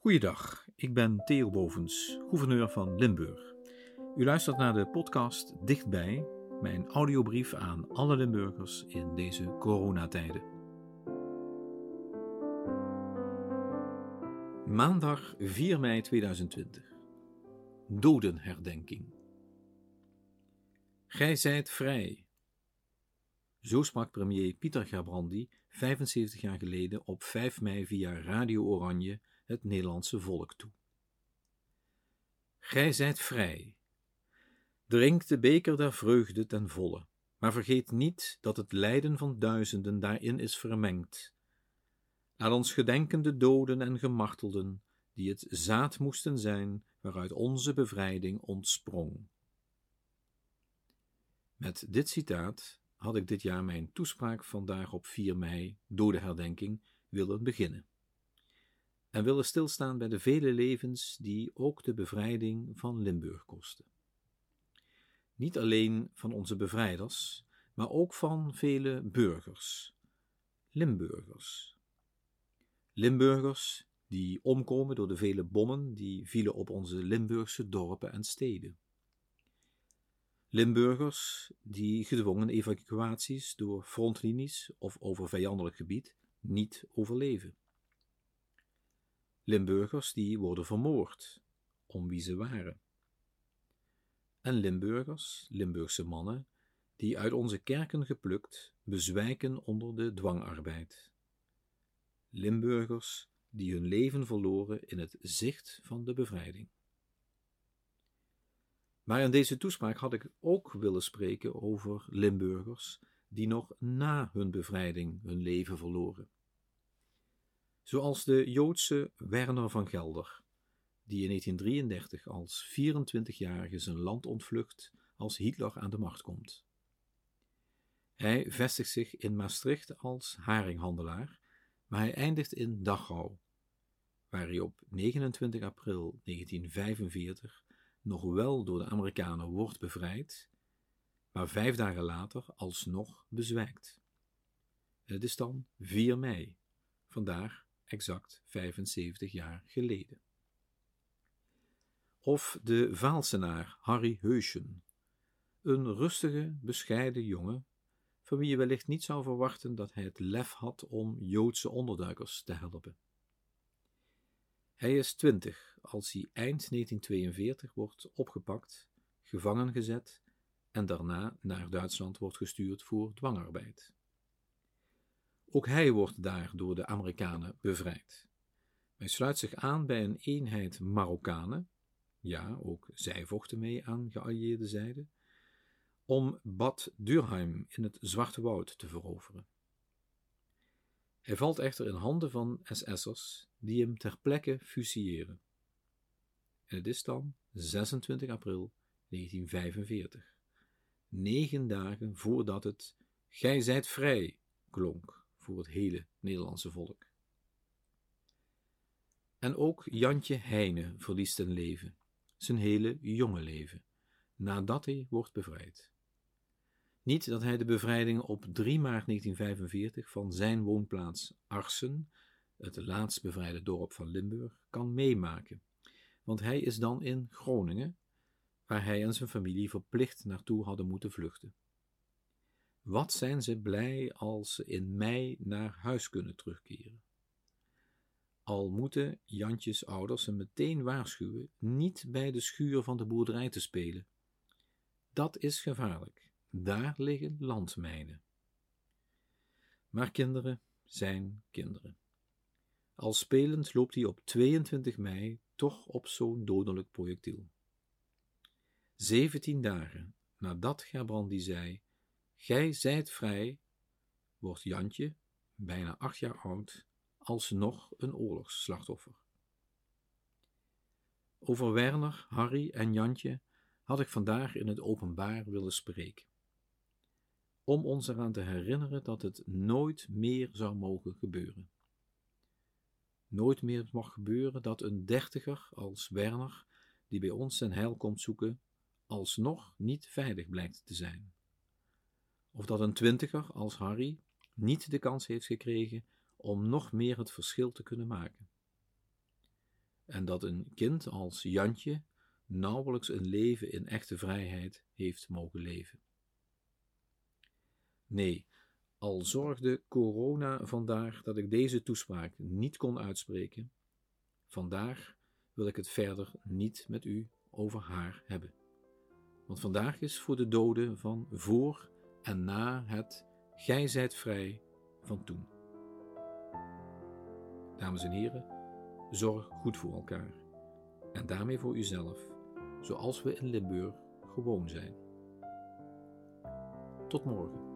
Goeiedag, ik ben Theo Bovens, gouverneur van Limburg. U luistert naar de podcast Dichtbij, mijn audiobrief aan alle Limburgers in deze coronatijden. Maandag 4 mei 2020. Dodenherdenking. Gij zijt vrij. Zo sprak premier Pieter Gabrandi 75 jaar geleden op 5 mei via Radio Oranje het Nederlandse volk toe. Gij zijt vrij. Drink de beker der vreugde ten volle, maar vergeet niet dat het lijden van duizenden daarin is vermengd. Laat ons gedenken de doden en gemartelden, die het zaad moesten zijn waaruit onze bevrijding ontsprong. Met dit citaat had ik dit jaar mijn toespraak vandaag op 4 mei, herdenking willen beginnen en willen stilstaan bij de vele levens die ook de bevrijding van Limburg kosten. Niet alleen van onze bevrijders, maar ook van vele burgers, Limburgers. Limburgers die omkomen door de vele bommen die vielen op onze Limburgse dorpen en steden. Limburgers die gedwongen evacuaties door frontlinies of over vijandelijk gebied niet overleven. Limburgers die worden vermoord, om wie ze waren. En Limburgers, Limburgse mannen, die uit onze kerken geplukt bezwijken onder de dwangarbeid. Limburgers die hun leven verloren in het zicht van de bevrijding. Maar in deze toespraak had ik ook willen spreken over Limburgers die nog na hun bevrijding hun leven verloren zoals de Joodse Werner van Gelder, die in 1933 als 24-jarige zijn land ontvlucht als Hitler aan de macht komt. Hij vestigt zich in Maastricht als haringhandelaar, maar hij eindigt in Dachau, waar hij op 29 april 1945 nog wel door de Amerikanen wordt bevrijd, maar vijf dagen later alsnog bezwijkt. Het is dan 4 mei, vandaag exact 75 jaar geleden. Of de Vaalsenaar Harry Heuschen, een rustige, bescheiden jongen, van wie je wellicht niet zou verwachten dat hij het lef had om Joodse onderduikers te helpen. Hij is twintig als hij eind 1942 wordt opgepakt, gevangen gezet en daarna naar Duitsland wordt gestuurd voor dwangarbeid. Ook hij wordt daar door de Amerikanen bevrijd. Hij sluit zich aan bij een eenheid Marokkanen, ja, ook zij vochten mee aan geallieerde zijde, om Bad Durheim in het Zwarte Woud te veroveren. Hij valt echter in handen van SS'ers die hem ter plekke fusilleren. En het is dan 26 april 1945, negen dagen voordat het Gij zijt vrij klonk voor het hele Nederlandse volk. En ook Jantje Heine verliest een leven, zijn hele jonge leven, nadat hij wordt bevrijd. Niet dat hij de bevrijding op 3 maart 1945 van zijn woonplaats Arsen, het laatst bevrijde dorp van Limburg, kan meemaken, want hij is dan in Groningen, waar hij en zijn familie verplicht naartoe hadden moeten vluchten. Wat zijn ze blij als ze in mei naar huis kunnen terugkeren. Al moeten Jantjes ouders hem meteen waarschuwen niet bij de schuur van de boerderij te spelen. Dat is gevaarlijk. Daar liggen landmijnen. Maar kinderen zijn kinderen. Al spelend loopt hij op 22 mei toch op zo'n dodelijk projectiel. Zeventien dagen nadat Gerbrandi zei Gij zijt vrij, wordt Jantje, bijna acht jaar oud, alsnog een oorlogsslachtoffer. Over Werner, Harry en Jantje had ik vandaag in het openbaar willen spreken. Om ons eraan te herinneren dat het nooit meer zou mogen gebeuren. Nooit meer mag gebeuren dat een dertiger als Werner, die bij ons zijn heil komt zoeken, alsnog niet veilig blijkt te zijn of dat een twintiger als Harry niet de kans heeft gekregen om nog meer het verschil te kunnen maken. en dat een kind als Jantje nauwelijks een leven in echte vrijheid heeft mogen leven. Nee, al zorgde corona vandaag dat ik deze toespraak niet kon uitspreken, vandaag wil ik het verder niet met u over haar hebben. Want vandaag is voor de doden van voor en na het Gij zijt vrij van toen. Dames en heren, zorg goed voor elkaar en daarmee voor uzelf, zoals we in Limburg gewoon zijn. Tot morgen.